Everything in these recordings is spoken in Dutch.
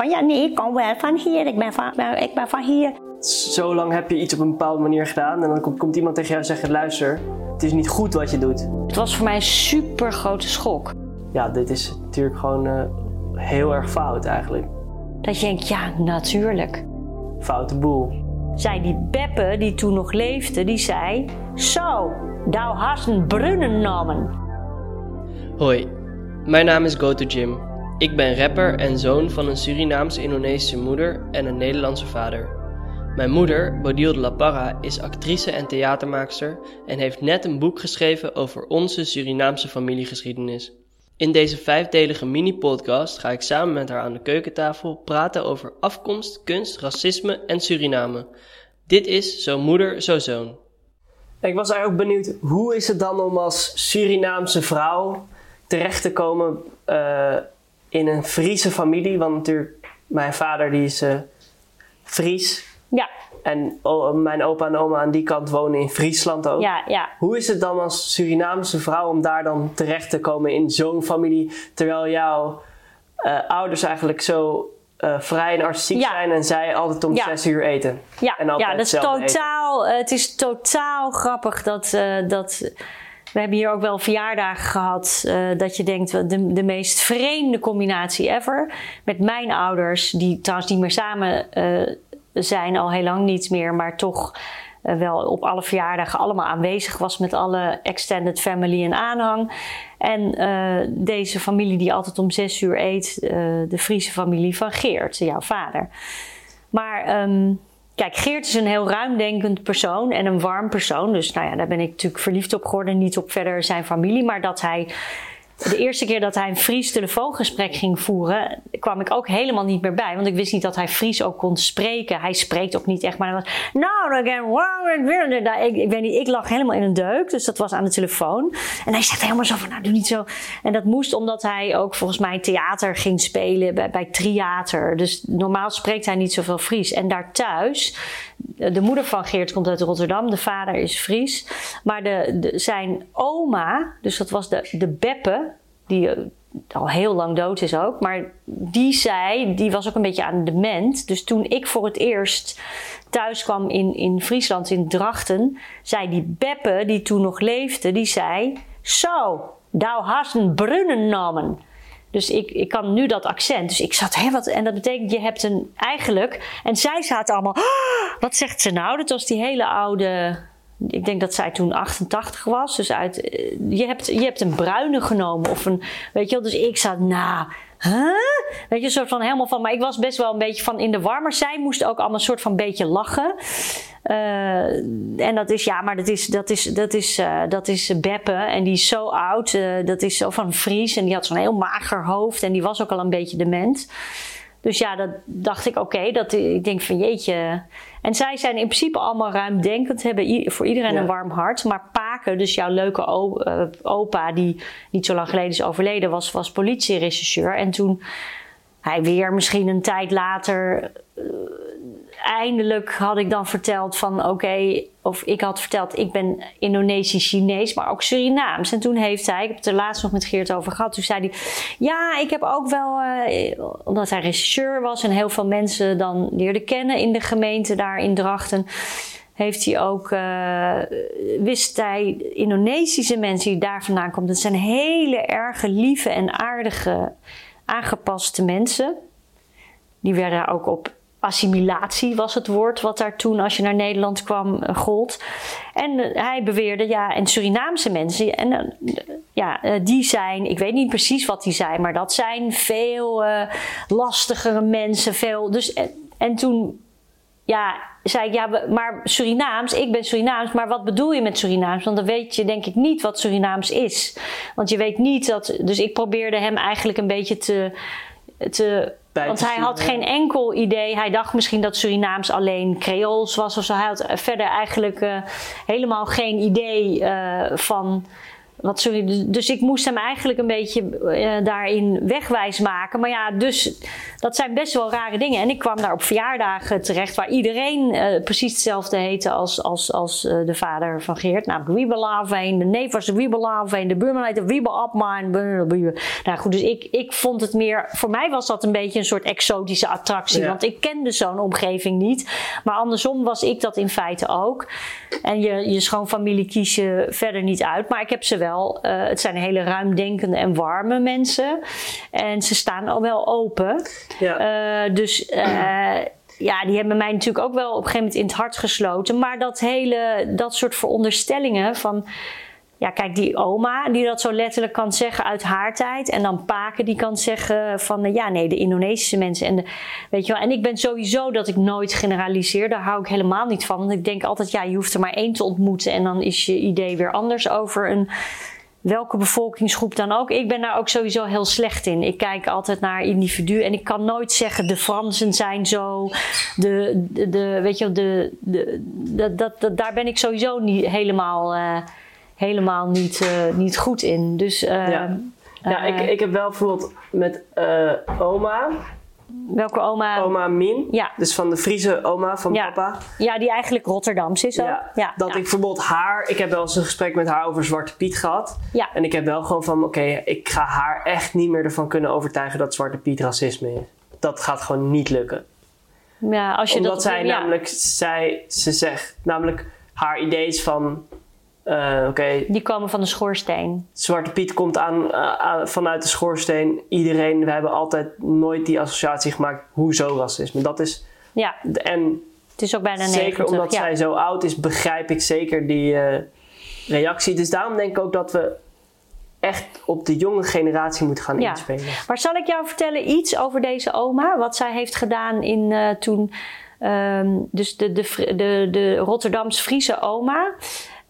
Van ja, nee, ik kom wel van hier. Ik ben van, ik ben van hier. Zo lang heb je iets op een bepaalde manier gedaan en dan komt, komt iemand tegen jou en zegt: luister, het is niet goed wat je doet. Het was voor mij een super grote schok. Ja, dit is natuurlijk gewoon uh, heel erg fout eigenlijk. Dat je denkt, ja, natuurlijk. Foute boel. Zij die Beppe, die toen nog leefde, die zei... Zo, thou hast een brunnen namen. Hoi, mijn naam is Go to Jim. Ik ben rapper en zoon van een Surinaams-Indonesische moeder en een Nederlandse vader. Mijn moeder, Bodil de La Parra, is actrice en theatermaakster en heeft net een boek geschreven over onze Surinaamse familiegeschiedenis. In deze vijfdelige mini-podcast ga ik samen met haar aan de keukentafel praten over afkomst, kunst, racisme en Suriname. Dit is Zo Moeder, Zo Zoon. Ik was eigenlijk benieuwd, hoe is het dan om als Surinaamse vrouw terecht te komen uh, in een Friese familie? Want natuurlijk, mijn vader die is uh, Fries. Ja. En mijn opa en oma aan die kant wonen in Friesland ook. Ja, ja. Hoe is het dan als Surinaamse vrouw om daar dan terecht te komen in zo'n familie, terwijl jouw uh, ouders eigenlijk zo uh, vrij en artistiek zijn en zij altijd om ja. zes uur eten? Ja, en ja dat is totaal, eten. het is totaal grappig dat, dat we hebben hier ook wel verjaardagen gehad uh, dat je denkt de, de meest vreemde combinatie ever. Met mijn ouders, die trouwens niet meer samen uh, zijn, al heel lang niet meer, maar toch uh, wel op alle verjaardagen allemaal aanwezig was met alle extended family en aanhang. En deze familie die altijd om zes uur eet, de Friese familie van Geert, jouw vader. Maar um, Kijk, Geert is een heel ruimdenkend persoon en een warm persoon. Dus nou ja, daar ben ik natuurlijk verliefd op geworden. Niet op verder zijn familie, maar dat hij de eerste keer dat hij een Fries telefoongesprek ging voeren, kwam ik ook helemaal niet meer bij. Want ik wist niet dat hij Fries ook kon spreken. Hij spreekt ook niet echt, maar hij was... Nou, again, wow, ik, ik weet niet, ik lag helemaal in een deuk. Dus dat was aan de telefoon. En hij zegt helemaal zo van, nou, doe niet zo. En dat moest omdat hij ook volgens mij theater ging spelen bij, bij Triater. Dus normaal spreekt hij niet zoveel Fries. En daar thuis de moeder van Geert komt uit Rotterdam, de vader is Fries. Maar de, de, zijn oma, dus dat was de, de Beppe, die eh, al heel lang dood is ook. Maar die zei, die was ook een beetje aan dement. Dus toen ik voor het eerst thuis kwam in, in Friesland, in Drachten, zei die Beppe, die toen nog leefde, die zei: Zo, thou hast een brunnennamen. Dus ik, ik kan nu dat accent. Dus ik zat, hè, wat, en dat betekent, je hebt een eigenlijk. En zij zaten allemaal, ah, wat zegt ze nou? Dat was die hele oude. Ik denk dat zij toen 88 was. Dus uit, eh, je, hebt, je hebt een bruine genomen. Of een, weet je wel, dus ik zat, nou, huh? Weet je, een soort van helemaal van. Maar ik was best wel een beetje van in de war. Maar zij moesten ook allemaal een soort van beetje lachen. Uh, en dat is, ja, maar dat is, dat is, dat is, uh, dat is Beppe. En die is zo oud. Dat is zo van Fries. En die had zo'n heel mager hoofd. En die was ook al een beetje dement. Dus ja, dat dacht ik, oké. dat ik denk van jeetje. En zij zijn in principe allemaal ruimdenkend. Hebben voor iedereen ja. een warm hart. Maar Paken, dus jouw leuke opa, die niet zo lang geleden is overleden, was, was politieregisseur. En toen hij weer misschien een tijd later eindelijk had ik dan verteld van oké, of ik had verteld, ik ben Indonesisch-Chinees, maar ook Surinaams. En toen heeft hij, ik heb het er laatst nog met Geert over gehad, toen zei hij, ja, ik heb ook wel, uh, omdat hij regisseur was en heel veel mensen dan leerde kennen in de gemeente daar in Drachten heeft hij ook, uh, wist hij, Indonesische mensen die daar vandaan komen, dat zijn hele erge, lieve en aardige, aangepaste mensen. Die werden ook op assimilatie was het woord wat daar toen als je naar Nederland kwam uh, gold. En uh, hij beweerde, ja, en Surinaamse mensen, en, uh, ja, die zijn, ik weet niet precies wat die zijn, maar dat zijn veel lastigere mensen, veel. Dus, en, en toen, ja, zei ik, ja, maar Surinaams, ik ben Surinaams, maar wat bedoel je met Surinaams? Want dan weet je denk ik niet wat Surinaams is. Want je weet niet dat, dus ik probeerde hem eigenlijk een beetje te, te want hij had geen enkel idee. Hij dacht misschien dat Surinaams alleen Creools was of zo. Hij had verder eigenlijk uh, helemaal geen idee uh, van wat sorry, dus- dus ik moest hem eigenlijk een beetje eh, daarin wegwijs maken. Maar ja, dus dat zijn best wel rare dingen. En ik kwam daar op verjaardagen terecht waar iedereen eh, precies hetzelfde heette als, als, als eh, de vader van Geert. Namelijk Wiebelaveen, de neef was de Wiebelaveen, de buurman heette. Nou goed, dus ik, ik vond het meer, voor mij was dat een beetje een soort exotische attractie. Ja. Want ik kende zo'n omgeving niet. Maar andersom was ik dat in feite ook. En je, je schoonfamilie kies je verder niet uit. Maar ik heb ze wel. Eh, het zijn hele ruimdenkende en warme mensen. En ze staan al wel open. Ja. Eh, dus eh, ja, die hebben mij natuurlijk ook wel op een gegeven moment in het hart gesloten. Maar dat hele, dat soort veronderstellingen van. Ja, kijk, die oma die dat zo letterlijk kan zeggen uit haar tijd. En dan Paken die kan zeggen van... eh, ja, nee, de Indonesische mensen. En, de, weet je wel, en ik ben sowieso dat ik nooit generaliseer. Daar hou ik helemaal niet van. Want ik denk altijd, ja, je hoeft er maar één te ontmoeten. En dan is je idee weer anders over een welke bevolkingsgroep dan ook. Ik ben daar ook sowieso heel slecht in. Ik kijk altijd naar individuen en ik kan nooit zeggen de Fransen zijn zo. De, de, weet je, wel, de, de, dat, dat- daar ben ik sowieso niet helemaal, eh, helemaal niet, eh, niet goed in. Dus Ja. Ja, eh, ik, ik heb wel bijvoorbeeld met eh, oma, welke oma? oma Min, Ja. dus van de Friese oma van Ja. papa. Ja, die eigenlijk Rotterdams is ook. Ja, Ja, dat ik bijvoorbeeld haar, ik heb wel eens een gesprek met haar over Zwarte Piet gehad. Ja. En ik heb wel gewoon van, oké, ik ga haar echt niet meer ervan kunnen overtuigen dat Zwarte Piet racisme is. Dat gaat gewoon niet lukken. Ja, als je Omdat dat, zij namelijk, zij, ze zegt, namelijk haar idee is van, eh, oké, Die komen van de schoorsteen. Zwarte Piet komt aan, eh, aan- vanuit de schoorsteen. Iedereen, we hebben altijd nooit die associatie gemaakt, hoezo racisme. Dat is, Ja, en het is ook bijna zeker 90. omdat ja. zij zo oud is, begrijp ik zeker die eh, reactie. Dus daarom denk ik ook dat we echt op de jonge generatie moeten gaan Ja. inspelen. Maar zal ik jou vertellen iets over deze oma? Wat zij heeft gedaan in toen. ehm, dus de, de, de, de Rotterdams-Friese oma.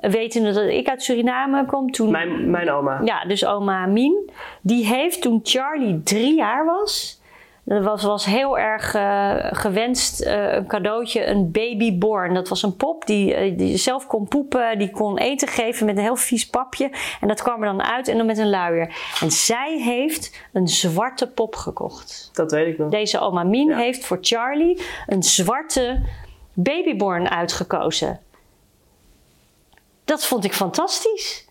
Wetende dat ik uit Suriname kom. Toen, Mijn, mijn oma. Ja, dus oma Mien. Die heeft toen Charlie drie jaar was. Dat was, was heel erg eh, gewenst eh, een cadeautje, een babyborn. Dat was een pop die, eh, die zelf kon poepen, die kon eten geven met een heel vies papje. En dat kwam er dan uit en dan met een luier. En zij heeft een zwarte pop gekocht. Dat weet ik nog. Deze oma Mien Ja. heeft voor Charlie een zwarte babyborn uitgekozen. Dat vond ik fantastisch.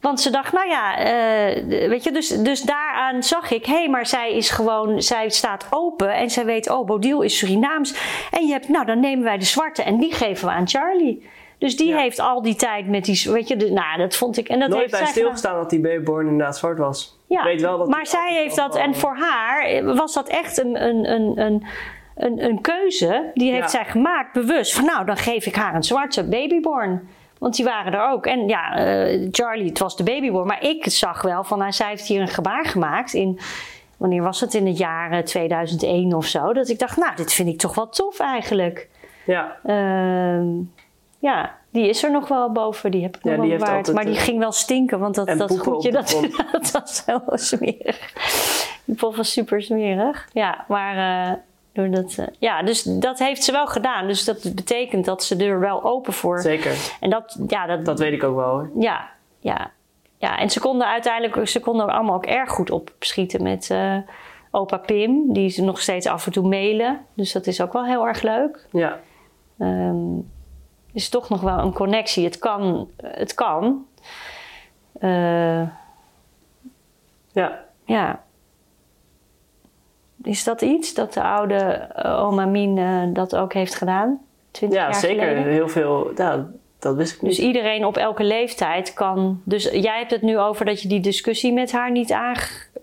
Want ze dacht, nou ja, eh, weet je, dus, dus daaraan zag ik, hé, hey, maar zij is gewoon, zij staat open en zij weet, oh, Bodil is Surinaams. En je hebt, nou, dan nemen wij de zwarte en die geven we aan Charlie. Dus die Ja. heeft al die tijd met die, weet je, de, nou, dat vond ik. En dat Nooit heeft bij zij gedaan. stilgestaan dat die babyborn inderdaad zwart was. Ja, Ik weet wel dat maar zij heeft dat, en voor haar was dat echt een, een, een, een, een, een keuze. Die heeft Ja. zij gemaakt, bewust. Van nou, dan geef ik haar een zwarte babyborn. Want die waren er ook. En ja, eh, Charlie, het was de babyborn. Maar ik zag wel van, nou, zij heeft hier een gebaar gemaakt in... Wanneer was het? In het jaar eh, 2001 of zo. Dat ik dacht, nou, dit vind ik toch wel tof eigenlijk. Ja, Ehm, ja, die is er nog wel boven. Die heb ik Ja, nog die wel bewaard. altijd, Maar die eh, ging wel stinken. Want dat, dat goedje, dat, dat was zo smerig. Die pop was super smerig. Ja, maar... ja, dus dat heeft ze wel gedaan. Dus dat betekent dat ze er wel open voor. zeker. En dat, ja, dat, Dat weet ik ook wel hoor. ja, ja, ja. En ze konden uiteindelijk, ze konden er allemaal ook erg goed opschieten met eh, opa Pim. Die ze nog steeds af en toe mailen. Dus dat is ook wel heel erg leuk. Ja, Ehm is toch nog wel een connectie. Het kan. Het kan. Eh, ja. ja. Is dat iets dat de oude eh, oma Mien eh, dat ook heeft gedaan? 20 ja jaar zeker. geleden? Heel veel, ja, dat wist ik niet. Dus iedereen op elke leeftijd kan. Dus jij hebt het nu over dat je die discussie met haar niet aan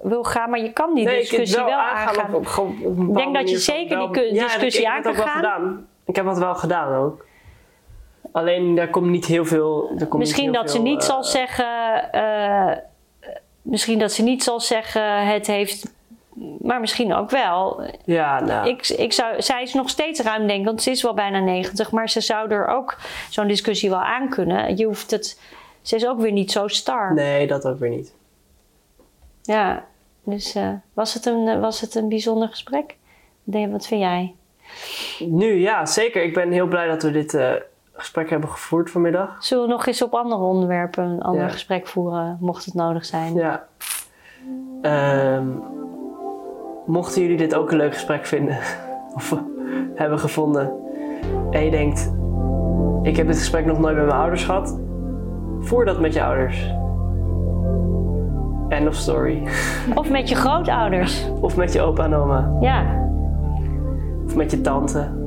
wil gaan, maar je kan die nee, ik discussie wel wel aangaan aangaan. op, op, op een bepaalde denk dat je zeker wel- die Ja, discussie ik, aan ik heb dat kan wel gaan. gedaan. Ik heb dat wel gedaan ook. Alleen daar komt niet heel veel. Komt Misschien heel dat ze niet zal zeggen. eh, misschien dat ze niet zal zeggen. Het heeft. Maar misschien ook wel. Ja, nou. Ik, ik zou, zij is nog steeds ruimdenkend. Ze is wel bijna 90. Maar ze zou er ook zo'n discussie wel aan kunnen. Je hoeft het. Ze is ook weer niet zo star. Nee, dat ook weer niet. Ja, dus eh, was, het een, eh, was het een bijzonder gesprek? Nee, wat vind jij? Nu, ja, zeker. Ik ben heel blij dat we dit eh, gesprek hebben gevoerd vanmiddag. Zullen we nog eens op andere onderwerpen een ander Ja. gesprek voeren, mocht het nodig zijn? Ja. Ehm, mochten jullie dit ook een leuk gesprek vinden of hebben gevonden en je denkt, ik heb dit gesprek nog nooit met mijn ouders gehad, voer dat met je ouders. End of story. Of met je grootouders. Of met je opa en oma. Ja. Of met je tante.